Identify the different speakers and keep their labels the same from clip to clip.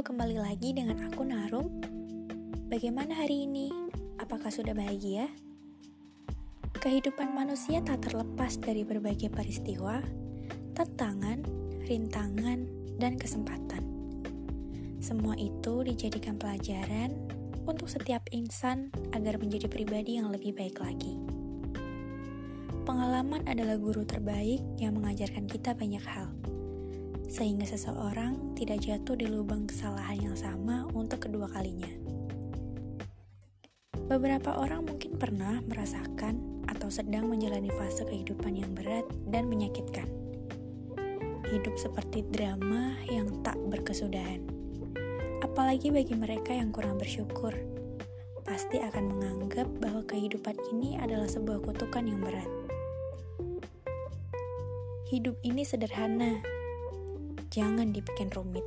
Speaker 1: kembali lagi dengan aku Narum. Bagaimana hari ini? Apakah sudah bahagia? Kehidupan manusia tak terlepas dari berbagai peristiwa, tantangan, rintangan, dan kesempatan. Semua itu dijadikan pelajaran untuk setiap insan agar menjadi pribadi yang lebih baik lagi. Pengalaman adalah guru terbaik yang mengajarkan kita banyak hal sehingga seseorang tidak jatuh di lubang kesalahan yang sama untuk kedua kalinya. Beberapa orang mungkin pernah merasakan atau sedang menjalani fase kehidupan yang berat dan menyakitkan. Hidup seperti drama yang tak berkesudahan. Apalagi bagi mereka yang kurang bersyukur, pasti akan menganggap bahwa kehidupan ini adalah sebuah kutukan yang berat. Hidup ini sederhana, jangan dibikin rumit.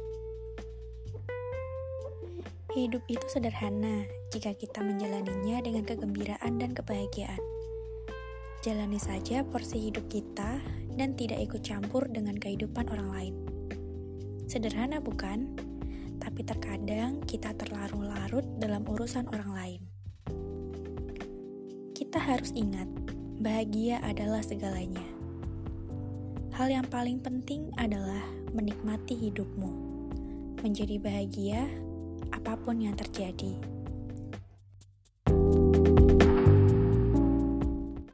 Speaker 1: Hidup itu sederhana jika kita menjalaninya dengan kegembiraan dan kebahagiaan. Jalani saja porsi hidup kita dan tidak ikut campur dengan kehidupan orang lain. Sederhana bukan? Tapi terkadang kita terlarut-larut dalam urusan orang lain. Kita harus ingat, bahagia adalah segalanya. Hal yang paling penting adalah menikmati hidupmu, menjadi bahagia apa pun yang terjadi.